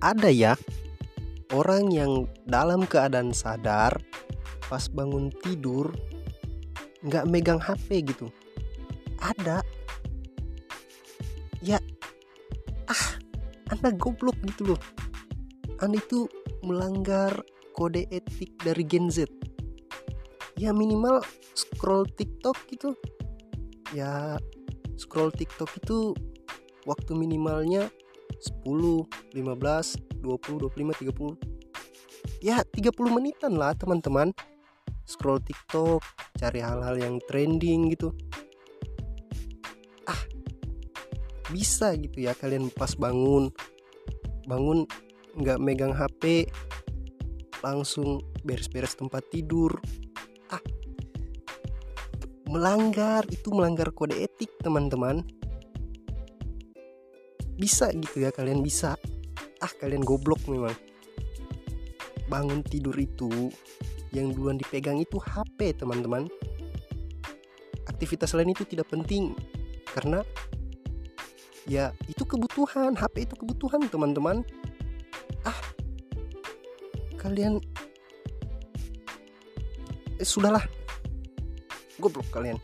ada ya orang yang dalam keadaan sadar pas bangun tidur nggak megang HP gitu. Ada. Ya ah anda goblok gitu loh. Anda itu melanggar kode etik dari Gen Z. Ya minimal scroll TikTok gitu. Ya scroll TikTok itu waktu minimalnya 10, 15, 20, 25, 30 ya 30 menitan lah teman-teman. Scroll TikTok cari hal-hal yang trending gitu. Ah bisa gitu ya kalian pas bangun. Bangun nggak megang HP langsung beres-beres tempat tidur. Ah melanggar itu melanggar kode etik teman-teman bisa gitu ya kalian bisa. Ah kalian goblok memang. Bangun tidur itu yang duluan dipegang itu HP teman-teman. Aktivitas lain itu tidak penting karena ya itu kebutuhan HP itu kebutuhan teman-teman. Ah kalian eh, sudahlah. Goblok kalian